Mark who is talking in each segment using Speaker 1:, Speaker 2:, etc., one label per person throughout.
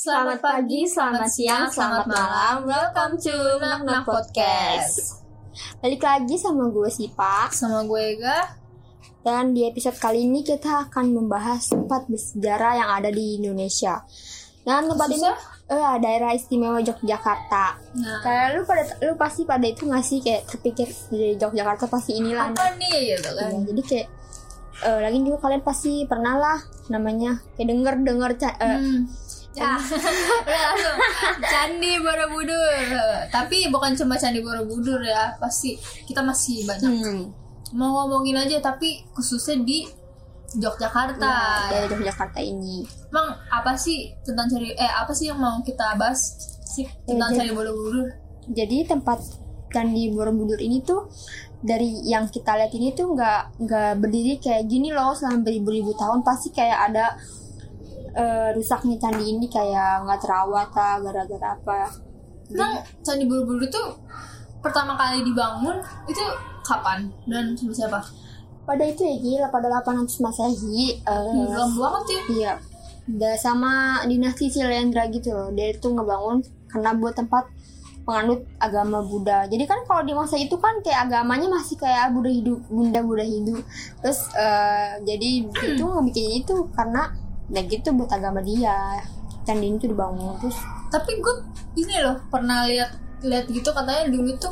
Speaker 1: Selamat pagi, selamat siang, selamat malam. Welcome to Nak Nak Podcast.
Speaker 2: Balik lagi sama gue Sipa.
Speaker 1: Sama gue Ega.
Speaker 2: Dan di episode kali ini kita akan membahas tempat bersejarah yang ada di Indonesia. Dan tempat ini eh, daerah istimewa Yogyakarta.
Speaker 1: Nah,
Speaker 2: Kayak lu pada lu pasti pada itu nggak sih? Kayak terpikir dari Yogyakarta pasti inilah.
Speaker 1: Apa nih gitu kan?
Speaker 2: Iya, Jadi kayak eh, lagi juga kalian pasti pernah lah namanya kayak denger denger ca- eh,
Speaker 1: Ya, langsung Candi Borobudur. Tapi bukan cuma Candi Borobudur ya, pasti kita masih banyak.
Speaker 2: hmm,
Speaker 1: Mau ngomongin aja, tapi khususnya di Yogyakarta.
Speaker 2: ya, dari Yogyakarta ini
Speaker 1: Emang apa sih tentang cari eh apa sih yang mau kita bahas sih tentang
Speaker 2: jadi-
Speaker 1: Candi Borobudur?
Speaker 2: jadi tempat Candi Borobudur ini tuh dari yang kita lihat ini tuh nggak nggak berdiri kayak gini loh selama beribu-ribu tahun pasti kayak ada eh, rusaknya candi ini kayak nggak terawat lah gara-gara apa.
Speaker 1: Emang Candi Borobudur itu pertama kali dibangun itu kapan? Dan sama siapa?
Speaker 2: pada itu ya gila pada 800 masehi eh,
Speaker 1: Belum banget ya.
Speaker 2: iya. Udah sama dinasti Silendra gitu loh. Dia itu ngebangun karena buat tempat penganut agama Buddha. Jadi kan kalau di masa itu kan kayak agamanya masih kayak Buddha hidup Bunda Buddha hidup terus eh, jadi itu ngebikin itu karena ya gitu buat agama dia candi ini tuh dibangun terus
Speaker 1: Tapi gue ini loh pernah lihat lihat gitu katanya dulu tuh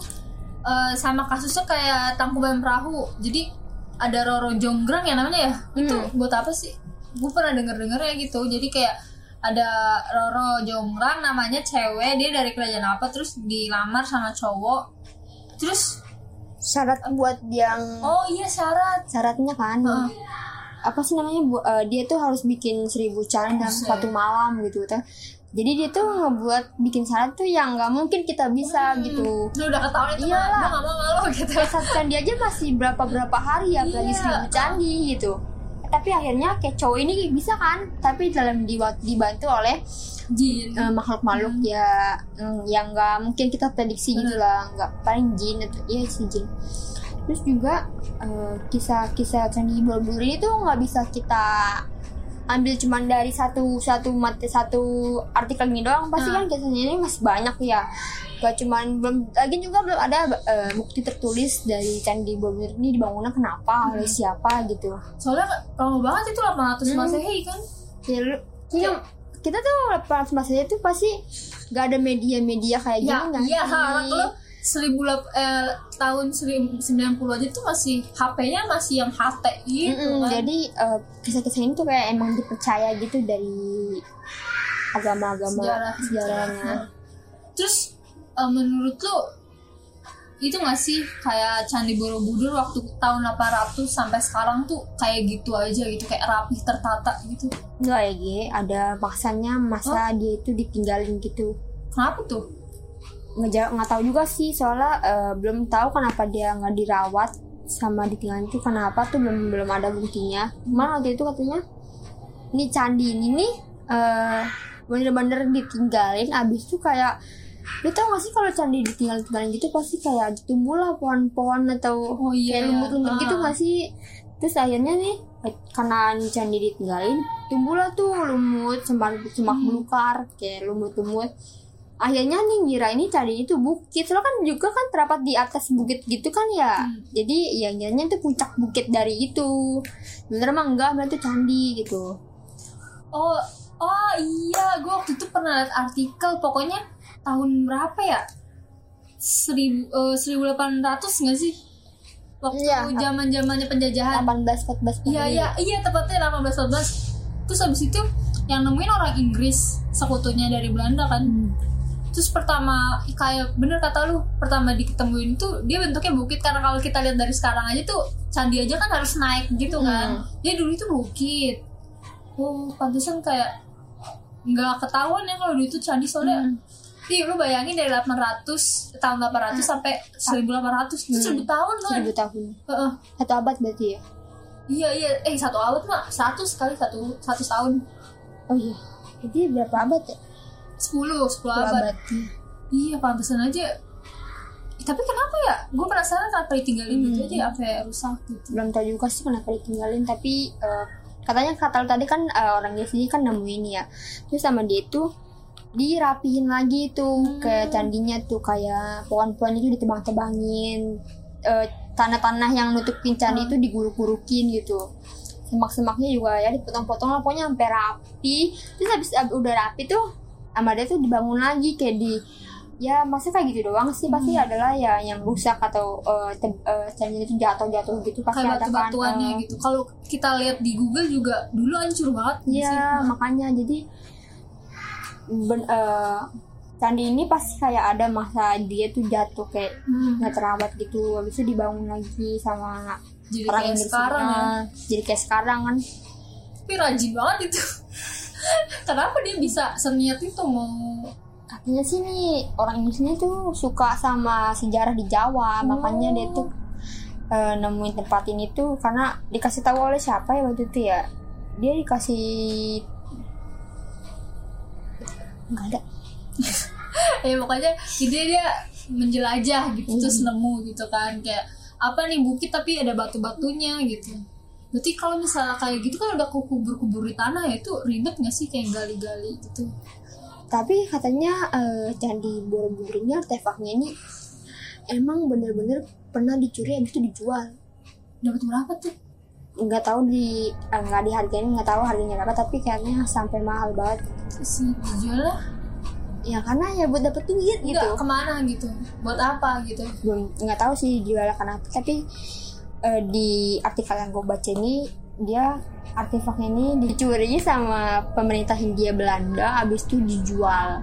Speaker 1: eh, sama kasusnya kayak tangkuban perahu. Jadi ada Roro Jonggrang ya namanya ya. Itu
Speaker 2: Hmm.
Speaker 1: buat apa sih? Gue pernah denger denger ya gitu. Jadi kayak ada Roro Jonggrang namanya cewek dia dari kerajaan apa terus dilamar sama cowok. Terus
Speaker 2: syarat buat yang
Speaker 1: oh iya syarat.
Speaker 2: syaratnya kan
Speaker 1: Heeh.
Speaker 2: Apa sih namanya bu- eh, dia tuh harus bikin seribu challenge dalam satu malam gitu kan jadi dia tuh ngebuat bikin syarat tuh yang nggak mungkin kita bisa gitu.
Speaker 1: Lu udah ketahuan itu mah,
Speaker 2: Iyalah.
Speaker 1: gue gak mau malu gitu.
Speaker 2: satu candi aja masih berapa berapa hari ya apalagi
Speaker 1: Iya.
Speaker 2: seribu candi gitu. Tapi akhirnya kayak cowok ini bisa kan tapi dalam dibantu oleh
Speaker 1: Jin.
Speaker 2: eh, makhluk-makhluk ya mm, yang nggak mungkin kita prediksi gitu lah. Nggak paling jin atau iya sih jin terus juga eh, kisah-kisah candi borobudur ini tuh nggak bisa kita ambil cuman dari satu satu mati satu artikel ini doang. Pasti
Speaker 1: Hmm.
Speaker 2: kan kisahnya ini masih banyak ya. Gak cuman belum lagi juga belum ada eh, bukti tertulis dari candi borobudur ini dibangunnya kenapa oleh siapa gitu.
Speaker 1: Soalnya lama banget itu 800
Speaker 2: Hmm.
Speaker 1: masehi kan.
Speaker 2: ya lu kita, kita tuh pas masanya tuh pasti gak ada media-media kayak gini
Speaker 1: Ya,
Speaker 2: nggak
Speaker 1: iya, lu seribu eh, tahun 1090 aja tuh masih HP-nya masih yang HT gitu
Speaker 2: Mm-mm,
Speaker 1: kan.
Speaker 2: jadi eh, kisah-kisah ini tuh kayak emang dipercaya gitu dari agama-agama
Speaker 1: Sejarah.
Speaker 2: sejarahnya
Speaker 1: Terus eh, menurut lu itu gak sih kayak Candi Borobudur waktu tahun 800 sampai sekarang tuh kayak gitu aja gitu kayak rapih tertata gitu.
Speaker 2: enggak ya Gi ada maksanya masa dia itu ditinggalin gitu
Speaker 1: Kenapa tuh?
Speaker 2: Nggak nggak tahu juga sih soalnya eh, belum tahu kenapa dia nggak dirawat sama ditinggalin itu kenapa tuh belum belum ada buktinya cuma waktu itu katanya ini candi ini nih eh, bener-bener ditinggalin abis itu kayak lu tau gak sih kalau candi ditinggalin tinggalin gitu pasti kayak tumbuhlah pohon-pohon atau
Speaker 1: Oh iya.
Speaker 2: kayak lumut-lumut gitu
Speaker 1: Ah.
Speaker 2: gak sih terus akhirnya nih karena candi ditinggalin tumbuhlah tuh lumut semak semak
Speaker 1: Hmm.
Speaker 2: belukar kayak lumut-lumut akhirnya nih ngira ini candi itu bukit soalnya kan juga kan terdapat di atas bukit gitu kan ya
Speaker 1: Hmm.
Speaker 2: jadi ya ngiranya itu puncak bukit dari itu bener mah enggak bener itu candi gitu
Speaker 1: Oh, oh iya, gue waktu itu pernah liat artikel, pokoknya tahun berapa ya? Seribu, eh, 1800 nggak sih? Waktu
Speaker 2: Iya.
Speaker 1: zaman zamannya penjajahan.
Speaker 2: 18 14
Speaker 1: Iya iya iya tepatnya 18 14 Terus habis itu yang nemuin orang Inggris sekutunya dari Belanda kan.
Speaker 2: Hmm.
Speaker 1: Terus pertama kayak bener kata lu pertama diketemuin tuh dia bentuknya bukit karena kalau kita lihat dari sekarang aja tuh candi aja kan harus naik gitu kan. Dia dulu itu bukit. Oh pantesan kayak nggak ketahuan ya kalau dulu itu candi soalnya.
Speaker 2: Hmm.
Speaker 1: Ih, lu bayangin dari 800 tahun 800 sampai 1800 itu
Speaker 2: Hmm.
Speaker 1: 1000 tahun kan.
Speaker 2: 1000 tahun
Speaker 1: Heeh.
Speaker 2: satu abad berarti ya
Speaker 1: Iya iya, eh satu abad mah satu sekali satu satu tahun
Speaker 2: oh iya jadi berapa abad ya
Speaker 1: sepuluh sepuluh abad.
Speaker 2: abad
Speaker 1: Iya pantesan aja. Eh, Tapi kenapa ya? Gue penasaran kenapa ditinggalin gitu
Speaker 2: Hmm.
Speaker 1: aja sampai rusak gitu.
Speaker 2: belum tahu juga sih kenapa ditinggalin tapi eh, katanya kata tadi kan eh, orangnya sendiri kan nemuin ya terus sama dia itu dirapihin lagi tuh
Speaker 1: Hmm.
Speaker 2: ke candinya tuh kayak pohon-pohon itu ditebang-tebangin Eh, tanah-tanah yang nutupin candi
Speaker 1: Hmm.
Speaker 2: itu diguruk-gurukin gitu semak-semaknya juga ya dipotong-potong lah pokoknya sampai rapi terus habis ab- udah rapi tuh sama dia tuh dibangun lagi kayak di ya masa kayak gitu doang sih. Pasti
Speaker 1: Hmm.
Speaker 2: adalah ya yang rusak atau te- eh, candi itu jatuh-jatuh gitu pasti
Speaker 1: kayak
Speaker 2: ada kan
Speaker 1: batu-batuannya
Speaker 2: Eh,
Speaker 1: gitu. Kalau kita lihat di Google juga dulu hancur banget
Speaker 2: Iya,
Speaker 1: sih?
Speaker 2: makanya jadi ben, eh, candi ini pasti kayak ada masa dia tuh jatuh kayak
Speaker 1: Hmm,
Speaker 2: nggak terawat gitu, habis itu dibangun lagi sama
Speaker 1: jadi
Speaker 2: orang
Speaker 1: kayak
Speaker 2: yang
Speaker 1: sekarang ya.
Speaker 2: Jadi kayak sekarang kan.
Speaker 1: tapi rajin banget itu kenapa dia bisa seniat itu mau
Speaker 2: Katanya sih nih orang Indonesia tuh suka sama sejarah di Jawa,
Speaker 1: Oh.
Speaker 2: makanya dia tuh eh, nemuin tempat ini tuh karena dikasih tahu oleh siapa ya waktu itu ya? Dia dikasih nggak ada.
Speaker 1: ya pokoknya ide dia menjelajah gitu
Speaker 2: Hmm.
Speaker 1: terus nemu gitu kan kayak apa nih bukit tapi ada batu-batunya gitu berarti kalau misalnya kayak gitu kan udah kubur-kubur di tanah ya itu ribet nggak sih kayak gali-gali gitu
Speaker 2: Tapi katanya eh, candi Borobudur ini artefaknya ini emang bener-bener pernah dicuri habis itu dijual.
Speaker 1: dapat berapa tuh
Speaker 2: Nggak tahu di eh, nggak dihargain nggak tahu harganya berapa tapi kayaknya sampai mahal banget.
Speaker 1: terus dijual lah
Speaker 2: Ya karena ya buat dapet duit gitu.
Speaker 1: Ke mana gitu buat apa gitu
Speaker 2: Belum nggak tahu sih dijual kenapa tapi eh, di artikel yang gue baca ini dia artefaknya ini dicuri sama pemerintah Hindia Belanda habis itu dijual.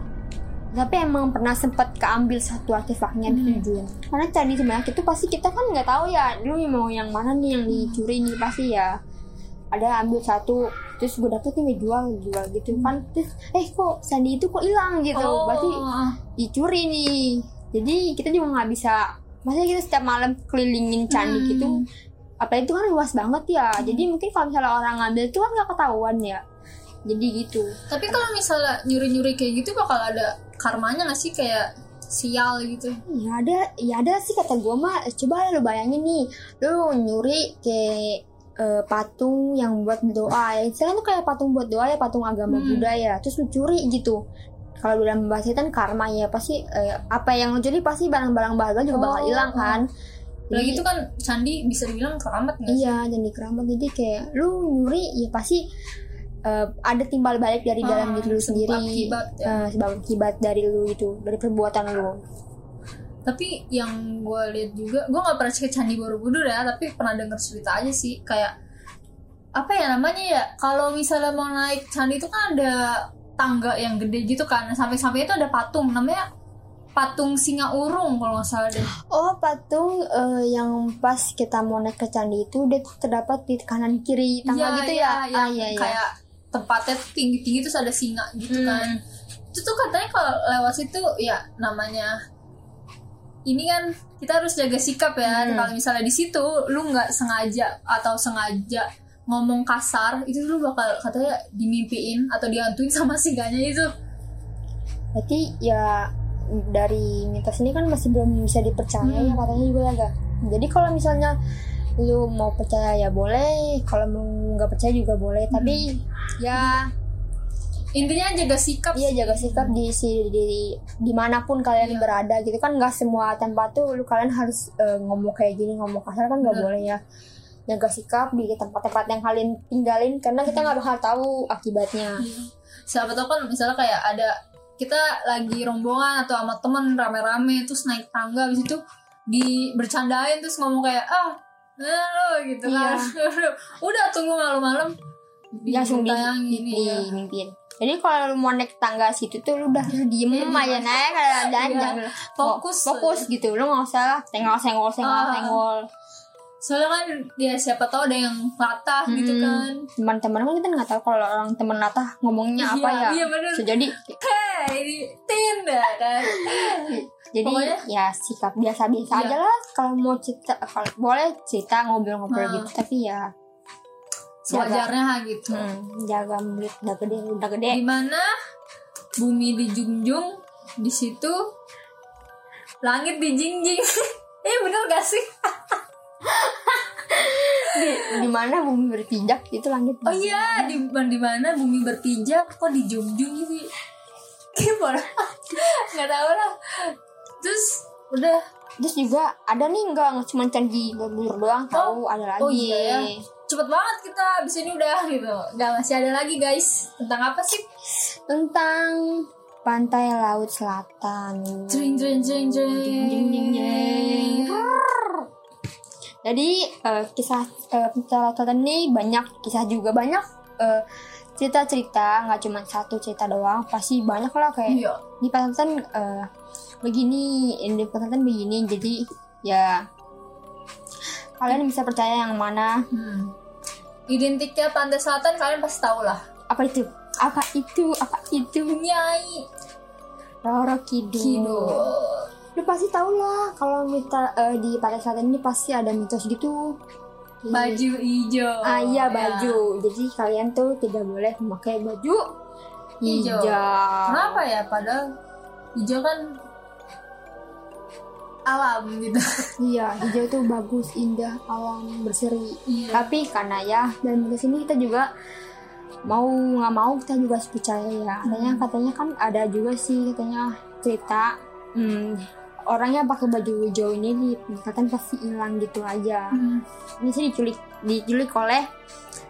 Speaker 2: Tapi emang pernah sempat keambil satu artefaknya
Speaker 1: Hmm.
Speaker 2: dijual karena candi sebanyak itu pasti kita kan nggak tahu ya lu mau yang mana nih yang dicuri nih pasti ya. Ada ambil satu terus gue dapet nih jual jual gitu kan. Terus eh kok sandi itu kok hilang? gitu.
Speaker 1: Oh.
Speaker 2: berarti dicuri nih. Jadi kita juga nggak bisa maksudnya kita setiap malam kelilingin candi
Speaker 1: Hmm.
Speaker 2: gitu apa itu kan luas banget ya. Jadi mungkin kalau misalnya orang ngambil itu kan nggak ketahuan ya. Jadi gitu.
Speaker 1: Tapi kalau misalnya nyuri-nyuri kayak gitu bakal ada karmanya nggak sih? Kayak sial gitu.
Speaker 2: Ya ada ya ada sih kata gue mah. Coba lu bayangin nih lu nyuri kayak eh, patung yang buat doa ya istilahnya tuh kayak patung buat doa ya patung agama
Speaker 1: Hmm.
Speaker 2: Buddha ya. Terus lu curi gitu kalau dalam bahasa itu kan karma ya pasti eh, apa yang curi pasti barang-barang berharga juga bakal
Speaker 1: Oh,
Speaker 2: hilang kan
Speaker 1: lagi itu kan candi bisa dibilang keramat nggak sih
Speaker 2: Iya, jadi keramat jadi kayak lu nyuri ya pasti eh, ada timbal balik dari dalam
Speaker 1: Ah,
Speaker 2: diri lu sendiri.
Speaker 1: akibat, ya.
Speaker 2: Eh, sebab akibat dari lu itu, dari perbuatan lu.
Speaker 1: tapi yang gue lihat juga gue nggak pernah cek candi borobudur ya tapi pernah denger cerita aja sih kayak apa ya namanya ya kalau misalnya mau naik candi itu kan ada tangga yang gede gitu kan sampai-sampai itu ada patung namanya patung singa urung kalau nggak salah deh
Speaker 2: Oh, patung eh, yang pas kita mau naik ke candi itu dia terdapat di kanan kiri tangga
Speaker 1: Iya,
Speaker 2: gitu
Speaker 1: iya,
Speaker 2: ya.
Speaker 1: yang
Speaker 2: ah, iya, iya.
Speaker 1: kayak tempatnya tuh tinggi-tinggi terus ada singa gitu
Speaker 2: Hmm.
Speaker 1: kan itu tuh katanya kalau lewat situ ya namanya ini kan kita harus jaga sikap ya
Speaker 2: Hmm.
Speaker 1: kalau misalnya di situ lu nggak sengaja atau sengaja ngomong kasar itu lu bakal katanya dimimpiin atau dihantuin sama singanya itu
Speaker 2: Berarti ya dari mitos ini kan masih belum bisa dipercaya
Speaker 1: Hmm.
Speaker 2: ya katanya juga ya? Jadi kalau misalnya lu mau percaya ya boleh, kalau mau nggak percaya juga boleh. Tapi ya
Speaker 1: intinya jaga sikap
Speaker 2: Iya jaga sikap di si di di mana pun kalian
Speaker 1: Iya.
Speaker 2: berada gitu kan nggak semua tempat tuh lu kalian harus eh, ngomong kayak gini ngomong kasar kan nggak boleh ya jaga sikap di tempat-tempat yang kalian tinggalin karena kita nggak bakal tahu akibatnya
Speaker 1: Iya. siapa tahu kan misalnya kayak ada kita lagi rombongan atau sama temen rame-rame terus naik tangga habis itu di bercandain terus ngomong kayak ah lo gitu kan udah tunggu malam-malam
Speaker 2: langsung di, di,
Speaker 1: iya.
Speaker 2: dimimpin jadi kalau lu mau naik tangga situ tuh lu udah harus diem aja naik kalau jangan
Speaker 1: Iya.
Speaker 2: jangan
Speaker 1: Fokus.
Speaker 2: fokus gitu lu nggak usah senggol senggol senggol
Speaker 1: Ah.
Speaker 2: senggol
Speaker 1: soalnya kan ya siapa tahu ada yang latah gitu
Speaker 2: Hmm.
Speaker 1: kan
Speaker 2: teman-teman kan kita nggak tahu kalau orang temen latah ngomongnya apa
Speaker 1: Iya,
Speaker 2: ya
Speaker 1: iya bener.
Speaker 2: Jadi
Speaker 1: hei ini tindak kan
Speaker 2: jadi
Speaker 1: Pokoknya-
Speaker 2: ya sikap biasa-biasa
Speaker 1: Iya.
Speaker 2: aja lah kalau mau cerita kalau boleh cerita ngobrol-ngobrol
Speaker 1: Hmm.
Speaker 2: gitu tapi ya
Speaker 1: sewajarnya gitu
Speaker 2: hmm, jaga mulut udah gede udah gede
Speaker 1: di mana bumi dijunjung di situ langit dijingjing eh bener gak sih
Speaker 2: di, di mana bumi berpijak itu langit
Speaker 1: oh iya di di mana bumi berpijak kok dijunjung gitu gimana nggak tahu lah. Terus udah.
Speaker 2: Terus juga ada nih enggak nggak cuma candi Borobudur doang tahu ada lagi.
Speaker 1: oh iya ya. Cepet banget kita abis ini udah gitu. Nggak masih ada lagi guys. Tentang apa sih?
Speaker 2: Tentang pantai laut selatan.
Speaker 1: Jeng jeng jeng Jeng,
Speaker 2: jeng, jeng, jeng. Jadi eh, kisah eh, pantai laut selatan ini banyak kisah juga banyak eh, cerita-cerita nggak cuma satu cerita doang pasti banyak lah kayak
Speaker 1: iya.
Speaker 2: di pesantren eh, begini ini di pesantren begini jadi ya kalian bisa percaya yang mana.
Speaker 1: Hmm. identiknya pantai selatan kalian pasti tahu lah.
Speaker 2: Apa itu? Apa itu? Apa itu?
Speaker 1: Nyai.
Speaker 2: Roro Kidul,
Speaker 1: Kidul
Speaker 2: lu pasti tau lah kalau kita eh, di pantai selatan ini pasti ada mitos gitu.
Speaker 1: Baju hijau.
Speaker 2: Ah iya
Speaker 1: Ya.
Speaker 2: baju. Jadi kalian tuh tidak boleh memakai baju
Speaker 1: Hijau.
Speaker 2: hijau.
Speaker 1: Kenapa ya? Padahal hijau kan alam gitu.
Speaker 2: Iya hijau tuh bagus indah alam berseri.
Speaker 1: Iya.
Speaker 2: Tapi karena ya dan di sini kita juga mau nggak mau kita juga harus percaya ya. Katanya
Speaker 1: Hmm.
Speaker 2: katanya kan ada juga sih katanya cerita hmm, orangnya pakai baju hijau ini di penyekatan pasti hilang gitu aja
Speaker 1: Hmm.
Speaker 2: ini sih diculik diculik oleh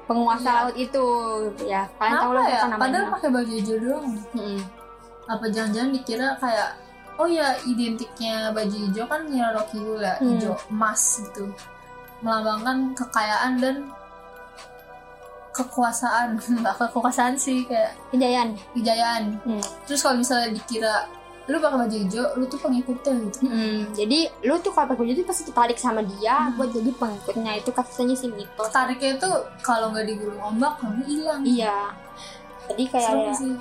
Speaker 2: penguasa
Speaker 1: Iya.
Speaker 2: laut itu ya kalian tahu lah
Speaker 1: ya?
Speaker 2: namanya
Speaker 1: Padahal pakai baju hijau doang.
Speaker 2: Mm-mm.
Speaker 1: Apa jangan-jangan dikira kayak oh ya identiknya baju hijau kan Kidul ya,
Speaker 2: Hmm.
Speaker 1: hijau emas gitu. Melambangkan kekayaan dan kekuasaan. Enggak kekuasaan sih kayak
Speaker 2: kejayaan
Speaker 1: kejayaan.
Speaker 2: Hmm.
Speaker 1: Terus kalau misalnya dikira lu pakai baju hijau, lu tuh pengikutnya gitu.
Speaker 2: Mm, jadi lu tuh kalau pakai baju itu pasti tertarik sama dia
Speaker 1: Hmm.
Speaker 2: buat jadi pengikutnya itu katanya sih mitos
Speaker 1: Tariknya itu kalau nggak digulung ombak, kamu hilang.
Speaker 2: iya jadi kayak
Speaker 1: Serem
Speaker 2: ada-
Speaker 1: sih.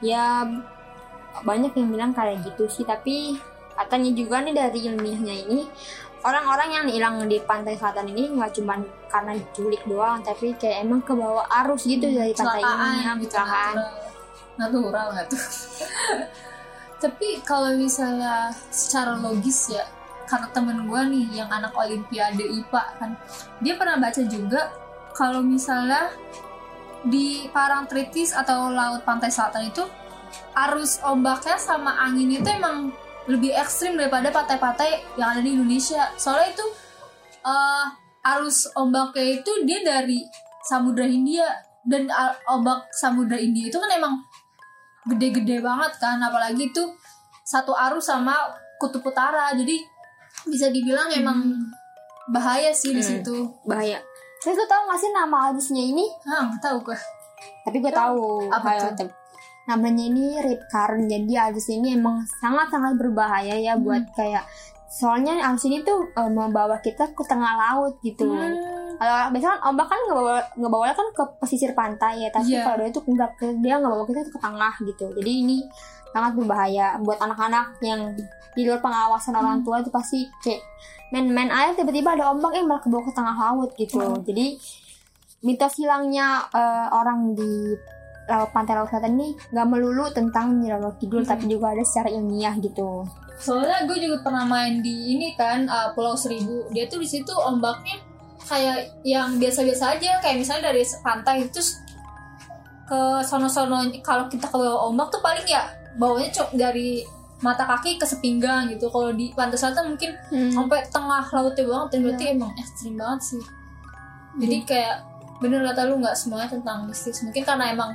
Speaker 2: ya banyak yang bilang kayak gitu sih tapi katanya juga nih dari ilmiahnya ini orang-orang yang hilang di pantai selatan ini nggak cuma karena diculik doang tapi kayak emang ke bawah arus gitu dari pantai ini ya
Speaker 1: gitu,
Speaker 2: kecelakaan
Speaker 1: natural natural nggak tuh tapi kalau misalnya secara logis ya karena temen gue nih yang anak olimpiade IPA kan dia pernah baca juga kalau misalnya di Parangtritis atau laut pantai selatan itu arus ombaknya sama angin itu emang lebih ekstrim daripada pantai-pantai yang ada di Indonesia. Soalnya itu eh, arus ombaknya itu dia dari Samudra Hindia dan ombak Samudra India itu kan emang gede-gede banget kan apalagi itu satu arus sama kutub utara. Jadi bisa dibilang emang bahaya sih di
Speaker 2: Hmm.
Speaker 1: situ.
Speaker 2: Bahaya. Terus lu tau gak sih nama arusnya ini?
Speaker 1: Ah nggak tahu gue
Speaker 2: tapi gue tahu
Speaker 1: Apa tuh?
Speaker 2: namanya ini rip current jadi arus ini emang sangat-sangat berbahaya ya
Speaker 1: Hmm.
Speaker 2: buat kayak soalnya arus ini tuh eh, membawa kita ke tengah laut gitu.
Speaker 1: Hmm.
Speaker 2: Kalau biasanya kan ombak kan ngebawa ngebawa kan ke pesisir pantai ya tapi
Speaker 1: Iya.
Speaker 2: kalau dia tuh enggak ke dia ngebawa kita tuh ke tengah gitu jadi ini sangat berbahaya buat anak-anak yang di luar pengawasan orang
Speaker 1: Hmm.
Speaker 2: tua itu pasti kayak main-main air tiba-tiba ada ombak eh malah kebawa ke tengah laut gitu
Speaker 1: Hmm.
Speaker 2: jadi mitos hilangnya eh, orang di laut pantai laut selatan ini nggak melulu tentang Nyi Roro Kidul
Speaker 1: Hmm.
Speaker 2: tapi juga ada secara ilmiah gitu
Speaker 1: soalnya gue juga pernah main di ini kan uh, Pulau Seribu dia tuh di situ ombaknya kayak yang biasa-biasa aja. Kayak misalnya dari pantai terus ke sono-sono kalau kita ke bawah ombak tuh paling ya bawahnya cok dari mata kaki ke sepinggang gitu. Kalau di pantai selatan mungkin sampai tengah lautnya banget dan berarti emang ekstrim banget sih. Jadi kayak bener kata lu nggak semuanya tentang mistis. Mungkin karena emang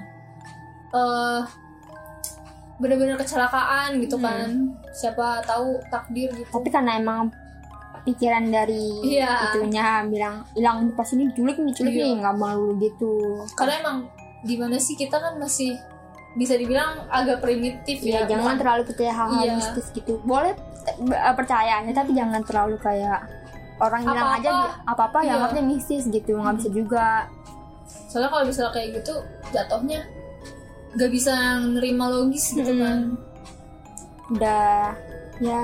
Speaker 1: eh bener-bener kecelakaan gitu
Speaker 2: Hmm.
Speaker 1: kan. Siapa tahu takdir gitu.
Speaker 2: Tapi karena emang pikiran dari
Speaker 1: Iya.
Speaker 2: itunya bilang hilang pas ini diculik nih diculik
Speaker 1: Iya.
Speaker 2: nih nggak mau gitu
Speaker 1: karena emang gimana sih kita kan masih bisa dibilang agak primitif
Speaker 2: ya,
Speaker 1: ya
Speaker 2: jangan
Speaker 1: bukan-
Speaker 2: terlalu percaya hal-hal
Speaker 1: Iya.
Speaker 2: mistis gitu boleh eh, percaya aja tapi jangan terlalu kayak orang hilang
Speaker 1: Apa-apa.
Speaker 2: aja di- apa-apa
Speaker 1: Iya.
Speaker 2: yang anggapnya mistis gitu nggak bisa juga
Speaker 1: soalnya kalau misalnya kayak gitu jatuhnya nggak bisa nerima logis gitu
Speaker 2: Mm-mm.
Speaker 1: kan
Speaker 2: udah ya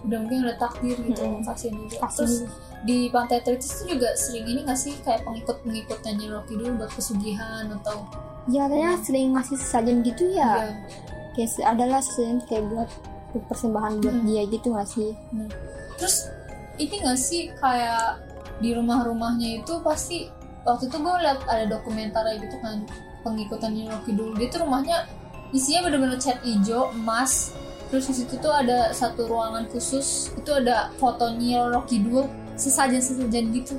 Speaker 1: udah mungkin udah takdir gitu
Speaker 2: Mm-mm.
Speaker 1: kasihan juga terus di pantai Tritis itu juga sering ini nggak sih kayak pengikut pengikutnya Nyi Rocky dulu buat pesugihan atau
Speaker 2: ya katanya sering ngasih sesajen gitu ya
Speaker 1: Iya.
Speaker 2: kayak adalah sesajen kayak buat persembahan buat
Speaker 1: Hmm.
Speaker 2: dia gitu nggak sih
Speaker 1: terus ini nggak sih kayak di rumah-rumahnya itu pasti waktu itu gue liat ada dokumenter gitu kan pengikutan Nyi Rocky dulu dia tuh rumahnya isinya bener-bener cat hijau emas terus di situ tuh ada satu ruangan khusus. Itu ada fotonya Rocky Dua sesajen sesajen gitu.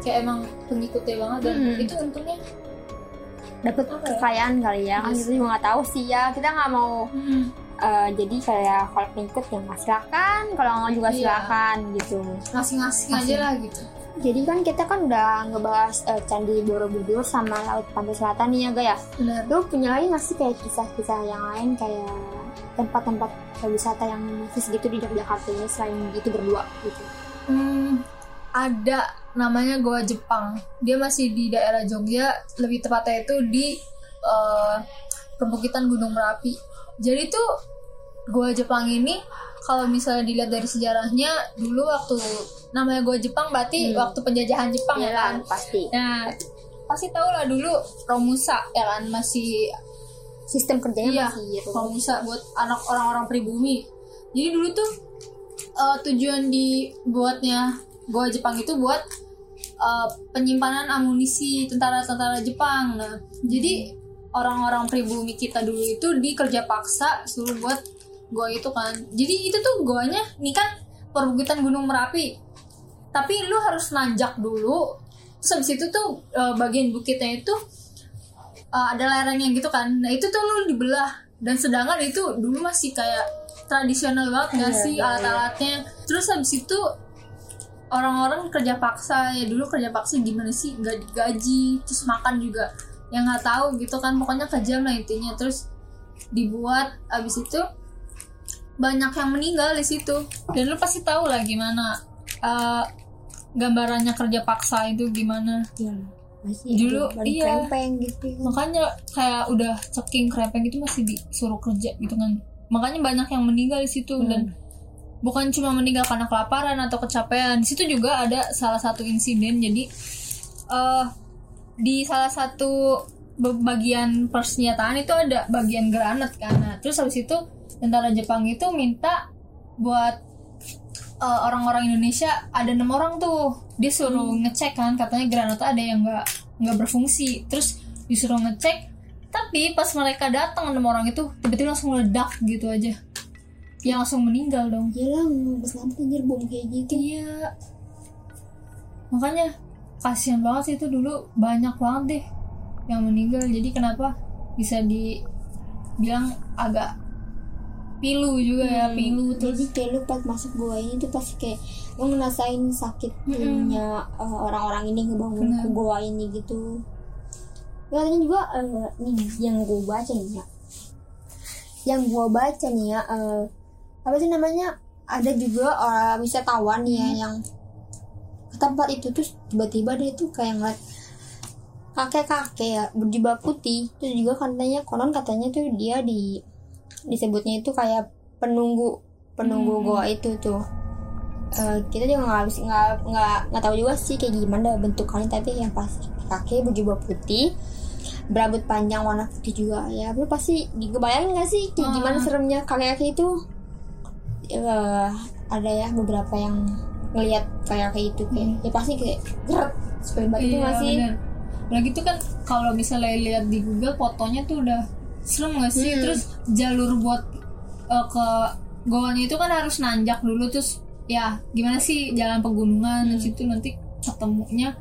Speaker 1: Kayak emang pengikutnya banget dan
Speaker 2: Hmm.
Speaker 1: itu untungnya
Speaker 2: dapat
Speaker 1: Apa ya?
Speaker 2: kekayaan kali ya. Kan
Speaker 1: Yes.
Speaker 2: kita juga nggak tahu sih ya. Kita nggak mau eh, jadi kayak kalau pengikut ya nggak silakan. Kalau nggak juga
Speaker 1: Iya.
Speaker 2: silakan gitu.
Speaker 1: Ngasih-ngasih aja lah gitu.
Speaker 2: Jadi kan kita kan udah ngebahas eh, candi Borobudur sama laut pantai selatan nih ya Ga ya?
Speaker 1: Benar.
Speaker 2: Lu punya lagi nggak sih kayak kisah-kisah yang lain kayak tempat-tempat wisata yang khusus gitu di Yogyakarta ini selain itu berdua gitu
Speaker 1: Hmm, ada namanya Goa Jepang. Dia masih di daerah Jogja, lebih tepatnya itu di eh, perbukitan Gunung Merapi. Jadi tuh Goa Jepang ini kalau misalnya dilihat dari sejarahnya dulu waktu namanya Goa Jepang berarti
Speaker 2: Hmm.
Speaker 1: waktu penjajahan Jepang ya kan.
Speaker 2: pasti
Speaker 1: Nah, pasti tau lah dulu Romusa ya kan masih
Speaker 2: sistem kerjanya
Speaker 1: Iya,
Speaker 2: masih gitu
Speaker 1: kalau bisa buat anak orang-orang pribumi. Jadi dulu tuh eh, tujuan dibuatnya Goa Jepang itu buat eh, penyimpanan amunisi tentara-tentara Jepang. Nah, jadi orang-orang pribumi kita dulu itu dikerja paksa suruh buat goa itu kan. Jadi itu tuh goanya ini kan perbukitan Gunung Merapi. Tapi lu harus nanjak dulu. Terus habis itu tuh eh, bagian bukitnya itu uh, ada lerengnya gitu kan. Nah itu tuh lu dibelah. Dan sedangkan itu dulu masih kayak tradisional banget nggak
Speaker 2: Iya,
Speaker 1: sih
Speaker 2: iya,
Speaker 1: alat-alatnya. Terus habis itu orang-orang kerja paksa ya dulu kerja paksa gimana sih? Nggak digaji terus makan juga yang nggak tahu gitu kan. Pokoknya kejam lah intinya. Terus dibuat habis itu banyak yang meninggal di situ. Dan lu pasti tahu lah gimana uh, gambarannya kerja paksa itu gimana.
Speaker 2: Iya, masih
Speaker 1: Dulu,
Speaker 2: balik
Speaker 1: iya.
Speaker 2: krempeng gitu.
Speaker 1: Makanya kayak udah ceking krepeng itu masih disuruh kerja gitu kan. Makanya banyak yang meninggal di situ
Speaker 2: Hmm.
Speaker 1: dan bukan cuma meninggal karena kelaparan atau kecapean. Di situ juga ada salah satu insiden. Jadi eh di salah satu bagian persenjataan itu ada bagian granat kan. Nah, terus habis itu tentara Jepang itu minta buat eh, orang-orang Indonesia ada enam orang tuh. Dia suruh ngecek kan katanya granat ada yang nggak nggak berfungsi. Terus disuruh ngecek tapi pas mereka datang enam orang itu tiba-tiba langsung meledak gitu aja. Ya langsung meninggal dong.
Speaker 2: Gila nggak selamat anjir bom kayak gitu.
Speaker 1: Iya. Makanya kasihan banget sih itu dulu. Banyak banget deh yang meninggal. Jadi kenapa bisa dibilang agak pilu juga ya pilu terus
Speaker 2: jadi kayak lu pas masuk gua ini tuh pasti kayak lu ngerasain sakitnya eh, orang-orang ini ngebangun
Speaker 1: Bener.
Speaker 2: gua ini gitu. Ya katanya juga eh, nih yang gua baca nih ya. Yang gua baca nih ya eh, apa sih namanya ada juga orang wisatawan nih ya yang ke tempat itu terus tiba-tiba dia tuh kayak ngeliat kakek-kakek ya berjubah putih itu juga katanya konon katanya tuh dia di disebutnya itu kayak penunggu penunggu
Speaker 1: Hmm.
Speaker 2: goa itu tuh Eh, kita juga nggak habis nggak nggak nggak tahu juga sih kayak gimana bentukannya tapi yang pas kakek berjubah putih berambut panjang warna putih juga ya lu pasti dibayangin nggak sih kayak
Speaker 1: Ah.
Speaker 2: gimana seremnya kakek-kakek itu Eh, ada ya beberapa yang ngelihat kayak kayak itu kayak ya pasti kayak geret supaya banget itu nggak sih
Speaker 1: bener. Udah gitu kan kalau misalnya lihat di Google fotonya tuh udah serem gak sih?
Speaker 2: Hmm.
Speaker 1: Terus jalur buat eh, ke goanya itu kan harus nanjak dulu terus ya gimana sih jalan pegunungan di situ nanti ketemunya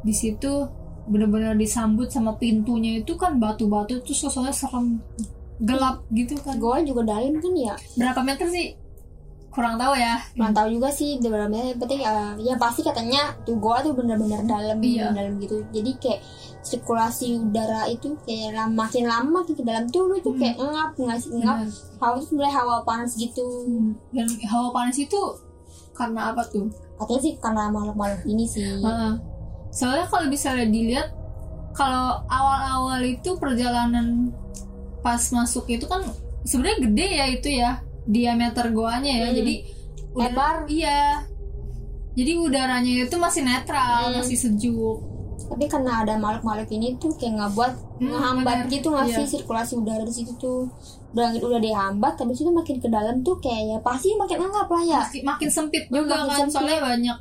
Speaker 1: di situ bener-bener disambut sama pintunya itu kan batu-batu terus suasananya serem gelap gitu kan.
Speaker 2: Goa juga dalam kan ya?
Speaker 1: Berapa meter sih? Kurang tahu ya.
Speaker 2: Kurang tahu juga sih sebenarnya yang penting eh, ya pasti katanya tuh goa tuh bener-bener dalam
Speaker 1: Iya.
Speaker 2: dalam gitu. Jadi kayak sirkulasi udara itu kayak lama, makin lama ke dalam tuh lu tuh
Speaker 1: Hmm.
Speaker 2: kayak ngap ngasih ngap
Speaker 1: Bener.
Speaker 2: hawa tuh mulai hawa panas gitu
Speaker 1: dan hawa panas itu karena apa tuh
Speaker 2: katanya sih karena makhluk-makhluk ini sih
Speaker 1: Heeh. Soalnya kalau misalnya dilihat kalau awal-awal itu perjalanan pas masuk itu kan sebenarnya gede ya itu ya diameter goanya ya.
Speaker 2: Hmm.
Speaker 1: Jadi udara-
Speaker 2: Lebar.
Speaker 1: Iya. Jadi udaranya itu masih netral,
Speaker 2: Hmm.
Speaker 1: masih sejuk.
Speaker 2: Tapi karena ada makhluk-makhluk ini tuh kayak ngebuat
Speaker 1: Hmm,
Speaker 2: ngehambat
Speaker 1: bener.
Speaker 2: gitu nggak sih?
Speaker 1: Iya.
Speaker 2: sirkulasi udara di situ tuh. Udah udah dihambat tapi itu makin ke dalam tuh kayak ya pasti makin ngap lah ya.
Speaker 1: Makin, makin sempit
Speaker 2: Hmm,
Speaker 1: juga
Speaker 2: makin
Speaker 1: kan?
Speaker 2: sempit.
Speaker 1: soalnya banyak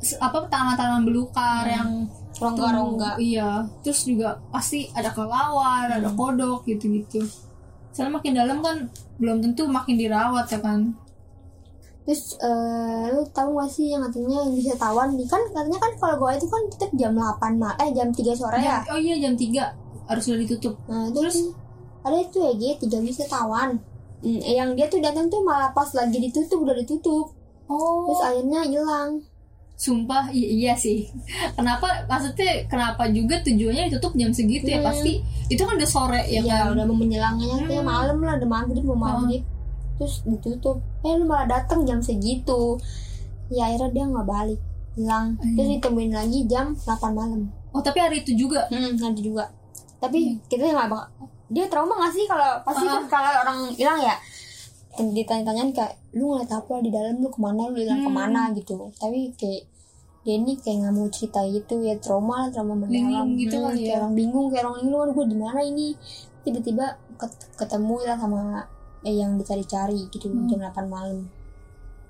Speaker 1: s- apa tanaman-tanaman belukar
Speaker 2: Hmm.
Speaker 1: yang
Speaker 2: rongga-rongga.
Speaker 1: iya. Terus juga pasti ada kelawar ada kodok gitu-gitu. Soalnya makin dalam kan belum tentu makin dirawat ya kan
Speaker 2: terus eh, lu tahu gak sih yang katanya yang bisa tawan? Nih kan katanya kan kalau gua itu kan tetap jam 8 mal eh jam 3 sore ya?
Speaker 1: Jam- oh iya jam 3 harus sudah ditutup.
Speaker 2: Nah terus? ada itu ya G tiga bisa tawan. Hmm, eh, yang dia tuh datang tuh malah pas lagi ditutup udah ditutup.
Speaker 1: Oh.
Speaker 2: Terus akhirnya hilang.
Speaker 1: Sumpah iya sih. Kenapa maksudnya kenapa juga tujuannya ditutup jam segitu ya?
Speaker 2: Hmm.
Speaker 1: pasti itu kan udah sore ya
Speaker 2: ya
Speaker 1: kan?
Speaker 2: udah mau menjelangnya kayak
Speaker 1: Hmm.
Speaker 2: malam lah udah maghrib mau maghrib terus ditutup. Eh lu malah datang jam segitu. Ya akhirnya dia nggak balik. Hilang.
Speaker 1: Iya.
Speaker 2: terus ditemuin lagi jam 8 malam.
Speaker 1: Oh tapi hari itu juga?
Speaker 2: Hmm, nanti juga. Tapi kita nggak bakal dia trauma gak sih kalau pasti kan kalau orang hilang ya? Ditanya-tanyain kayak lu ngeliat apa di dalam? Lu ke mana? Lu hilang
Speaker 1: Hmm.
Speaker 2: ke mana? gitu. Tapi kayak dia ini kayak nggak mau cerita gitu. Ya trauma lah trauma mendalam.
Speaker 1: Gitu
Speaker 2: Hmm,
Speaker 1: kali
Speaker 2: kayak
Speaker 1: ya.
Speaker 2: orang bingung kayak orang bingung aduh gue di mana ini? Tiba-tiba ket- ketemu lah sama eh, yang dicari-cari gitu
Speaker 1: Hmm.
Speaker 2: jam 8 malam.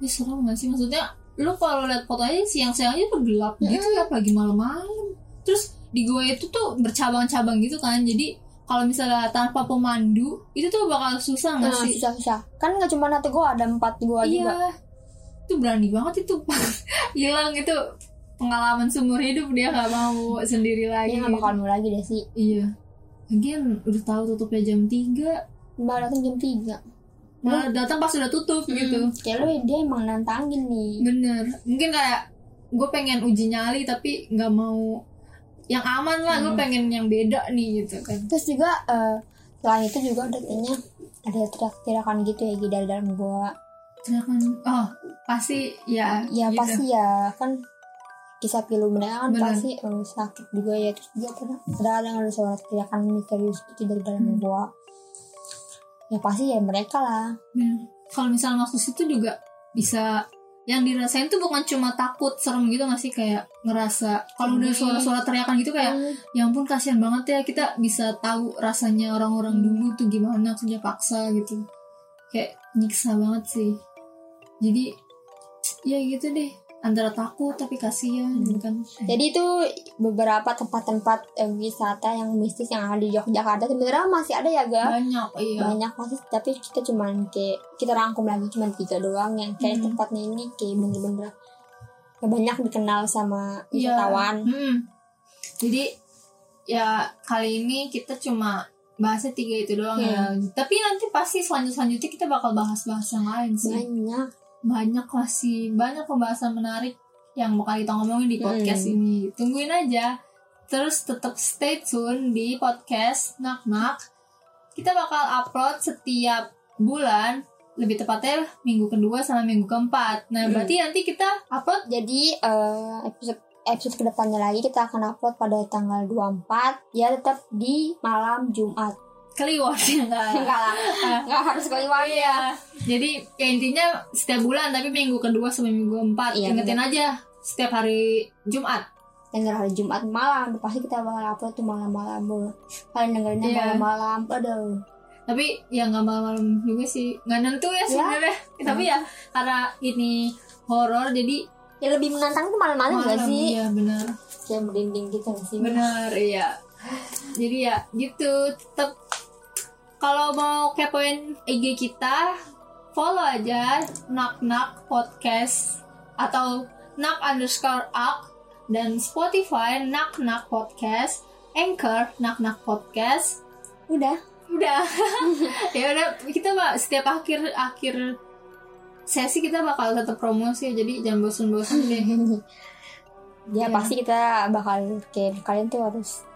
Speaker 1: Ini serem gak sih? Maksudnya lu kalau lihat fotonya siang-siang aja tuh gelap gitu ya apalagi malam-malam. Terus di gua itu tuh bercabang-cabang gitu kan jadi kalau misalnya tanpa pemandu itu tuh bakal susah
Speaker 2: nah,
Speaker 1: nggak sih?
Speaker 2: susah-susah. Kan nggak cuma satu gua ada empat gua
Speaker 1: iya.
Speaker 2: juga.
Speaker 1: Itu berani banget itu. Hilang itu pengalaman seumur hidup dia nggak mau sendiri lagi
Speaker 2: dia nggak bakal mau lagi deh sih
Speaker 1: iya. Lagian udah tahu tutupnya jam 3
Speaker 2: mbak datang jam 3
Speaker 1: malah datang pas udah tutup gitu.
Speaker 2: kayak lu dia emang nantangin nih.
Speaker 1: Bener. Mungkin kayak gue pengen uji nyali tapi nggak mau yang aman lah. Gue pengen yang beda nih gitu kan.
Speaker 2: Terus juga eh, selain itu juga ada kayaknya ada teriak-teriakan gitu ya dari dalam gua.
Speaker 1: Silakan. oh pasti ya
Speaker 2: ya
Speaker 1: gitu.
Speaker 2: pasti ya. Kan kisah pilu mereka kan
Speaker 1: Bener.
Speaker 2: pasti eh, sakit juga ya. Terus juga pernah ada yang ada suara teriakan misterius gitu dari dalam
Speaker 1: Hmm.
Speaker 2: gua ya pasti ya mereka lah.
Speaker 1: Bener. kalau misalnya masuk situ juga bisa yang dirasain tuh bukan cuma takut serem gitu nggak sih? Kayak ngerasa kalau udah
Speaker 2: Sedih.
Speaker 1: suara-suara teriakan gitu kayak ya ampun kasihan banget ya kita bisa tahu rasanya orang-orang dulu tuh gimana kerja paksa gitu. Kayak nyiksa banget sih. Jadi ya gitu deh antara takut tapi kasihan gitu kan
Speaker 2: jadi itu beberapa tempat-tempat eh, wisata yang mistis yang ada di Yogyakarta sebenarnya masih ada ya ga
Speaker 1: banyak iya
Speaker 2: banyak masih tapi kita cuman kayak kita rangkum lagi cuman tiga doang yang kayak
Speaker 1: Hmm.
Speaker 2: tempatnya ini kayak bener-bener ya banyak dikenal sama
Speaker 1: Iya.
Speaker 2: wisatawan
Speaker 1: Hmm. Jadi ya kali ini kita cuma bahasnya tiga itu doang ya. Tapi nanti pasti selanjut selanjutnya kita bakal bahas-bahas yang lain sih.
Speaker 2: banyak
Speaker 1: Banyak lah sih, banyak pembahasan menarik yang bakal kita ngomongin di podcast
Speaker 2: Hmm.
Speaker 1: ini. Tungguin aja. Terus tetap stay tune di podcast Nak Nak. Kita bakal upload setiap bulan, lebih tepatnya minggu kedua sama minggu keempat. Nah,
Speaker 2: Hmm.
Speaker 1: berarti nanti kita upload
Speaker 2: jadi eh, episode episode ke depannya lagi kita akan upload pada tanggal 24 ya tetap di malam Jumat
Speaker 1: kliwon ya enggak?
Speaker 2: enggak lah enggak harus keliwat
Speaker 1: Iya. Jadi ya intinya setiap bulan tapi minggu kedua sampai minggu keempat
Speaker 2: Iya,
Speaker 1: ingetin aja setiap hari Jumat.
Speaker 2: denger hari Jumat malam pasti kita bakal upload tuh malam-malam Bu. kalian dengerinnya
Speaker 1: Iya.
Speaker 2: malam-malam aduh
Speaker 1: Tapi ya nggak malam-malam juga sih. Nggak nentu ya sebenarnya. Tapi ya karena ini horor jadi
Speaker 2: ya lebih menantang tuh malam-malam
Speaker 1: malam.
Speaker 2: gak sih
Speaker 1: Iya benar.
Speaker 2: kayak merinding gitu sih
Speaker 1: Benar iya. Jadi ya gitu tetap kalau mau kepoin IG kita follow aja nak nak podcast atau nak underscore ak dan Spotify nak nak podcast Anchor nak nak podcast.
Speaker 2: Udah.
Speaker 1: Udah. Ya udah kita mbak setiap akhir akhir sesi kita bakal tetap promosi jadi jangan bosan-bosan deh.
Speaker 2: Ya
Speaker 1: Iya.
Speaker 2: pasti kita bakal kayak kalian tuh harus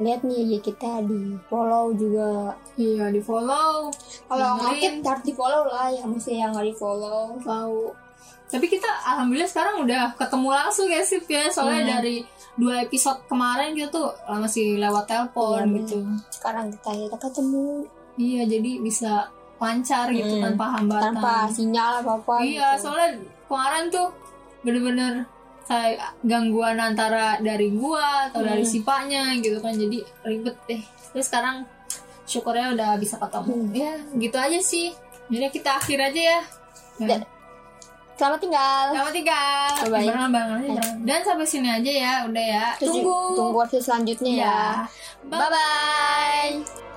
Speaker 2: lihat nih ya kita di follow juga.
Speaker 1: Iya di follow.
Speaker 2: Kalau ngakit harus di follow lah ya mesti yang nggak di follow.
Speaker 1: Tahu. Tapi kita alhamdulillah sekarang udah ketemu langsung ya sih ya. Soalnya
Speaker 2: Iya.
Speaker 1: dari dua episode kemarin kita tuh masih lewat telepon
Speaker 2: Iya,
Speaker 1: gitu.
Speaker 2: sekarang kita ya ketemu.
Speaker 1: Iya jadi bisa lancar gitu
Speaker 2: Hmm.
Speaker 1: tanpa hambatan.
Speaker 2: Tanpa sinyal apa apa
Speaker 1: iya soalnya kemarin tuh bener-bener kayak gangguan antara dari gua atau dari
Speaker 2: Hmm.
Speaker 1: sipanya gitu kan jadi ribet deh terus sekarang syukurnya udah bisa ketemu
Speaker 2: Hmm.
Speaker 1: ya gitu aja sih jadi kita akhir aja ya
Speaker 2: Da- selamat tinggal
Speaker 1: Selamat tinggal.
Speaker 2: Bye-bye.
Speaker 1: Barengan barengan aja, barengan. Dan sampai sini aja ya, udah ya. Tunggu.
Speaker 2: tunggu versi selanjutnya ya
Speaker 1: Ya.
Speaker 2: bye bye